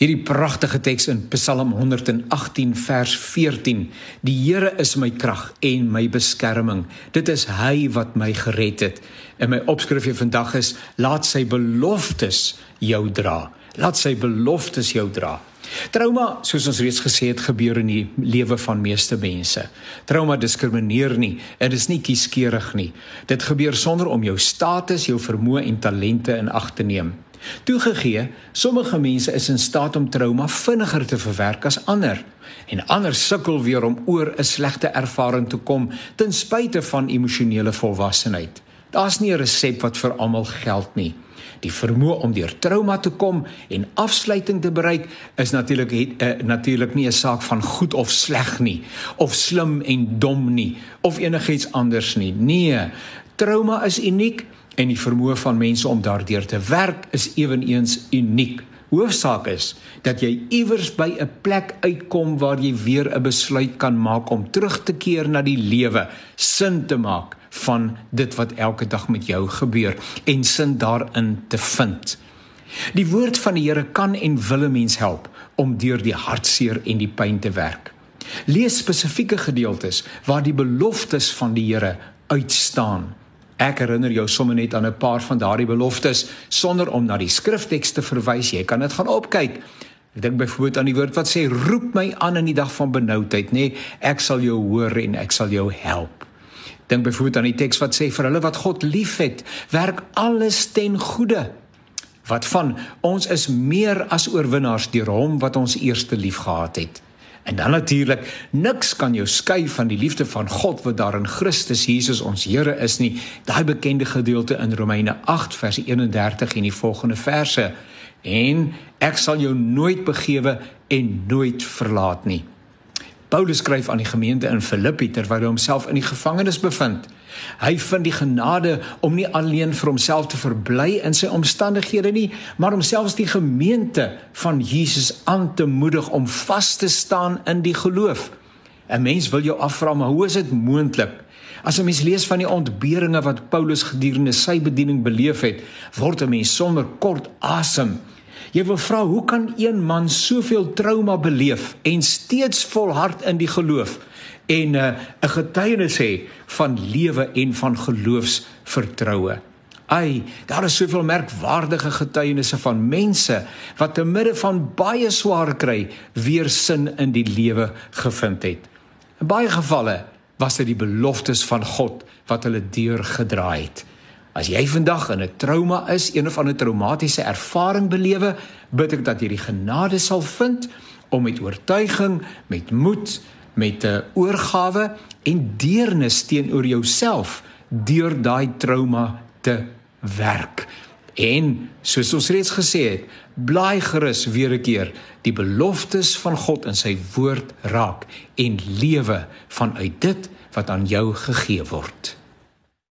Hierdie pragtige teks in Psalm 118 vers 14. Die Here is my krag en my beskerming. Dit is hy wat my gered het. En my opskrif vir vandag is: Laat sy beloftes jou dra. Laat sy beloftes jou dra. Trauma, soos ons reeds gesê het, gebeur in die lewe van meeste mense. Trauma diskrimineer nie dit is nie kieskeurig nie. Dit gebeur sonder om jou status, jou vermoë en talente in ag te neem. Toegegee, sommige mense is in staat om trauma vinniger te verwerk as ander en ander sukkel weer om oor 'n slegte ervaring te kom ten spyte van emosionele volwassenheid. Daar's nie 'n resep wat vir almal geld nie. Die vermoë om deur trauma te kom en afsluiting te bereik is natuurlik uh, natuurlik nie 'n saak van goed of sleg nie of slim en dom nie of enigiets anders nie. Nee, trauma is uniek en die vermoë van mense om daardeur te werk is ewenigs uniek. Hoofsaak is dat jy iewers by 'n plek uitkom waar jy weer 'n besluit kan maak om terug te keer na die lewe, sin te maak van dit wat elke dag met jou gebeur en sin daarin te vind. Die woord van die Here kan en wil 'n mens help om deur die hartseer en die pyn te werk. Lees spesifieke gedeeltes waar die beloftes van die Here uitstaan Ek herinner jou sommer net aan 'n paar van daardie beloftes sonder om na die skrifteks te verwys. Jy kan dit gaan opkyk. Ek dink byvoorbeeld aan die woord wat sê roep my aan in die dag van benoudheid, nê? Nee, ek sal jou hoor en ek sal jou help. Dink byvoorbeeld aan die teks wat sê vir hulle wat God liefhet, werk alles ten goeie. Wat van ons is meer as oorwinnaars deur hom wat ons eerste liefgehad het. En dan natuurlik, niks kan jou skei van die liefde van God wat daar in Christus Jesus ons Here is nie. Daai bekende gedeelte in Romeine 8 vers 31 en die volgende verse. En ek sal jou nooit begewe en nooit verlaat nie. Paulus skryf aan die gemeente in Filippi terwyl hy homself in die gevangenis bevind. Hy vind die genade om nie alleen vir homself te verbly in sy omstandighede nie, maar om selfs die gemeente van Jesus aan te moedig om vas te staan in die geloof. 'n Mens wil jou afvra, maar hoe is dit moontlik? As 'n mens lees van die ontberinge wat Paulus gedurende sy bediening beleef het, word 'n mens sonder kort asem. Jy wil vra hoe kan een man soveel trauma beleef en steeds volhard in die geloof en uh, 'n uh, getuienis hê van lewe en van geloofsvertroue. Ai, daar is soveel merkwaardige getuienisse van mense wat te midde van baie swaar kry weer sin in die lewe gevind het. In baie gevalle was dit die beloftes van God wat hulle deurgedraai het. As jy vandag in 'n trauma is, een of ander traumatiese ervaring belewe, bid ek dat jy die genade sal vind om met oortuiging, met moed, met 'n oorgawe en deernis teenoor jouself deur daai trauma te werk. En soos ons reeds gesê het, bly gerus weer 'n keer die beloftes van God in sy woord raak en lewe vanuit dit wat aan jou gegee word.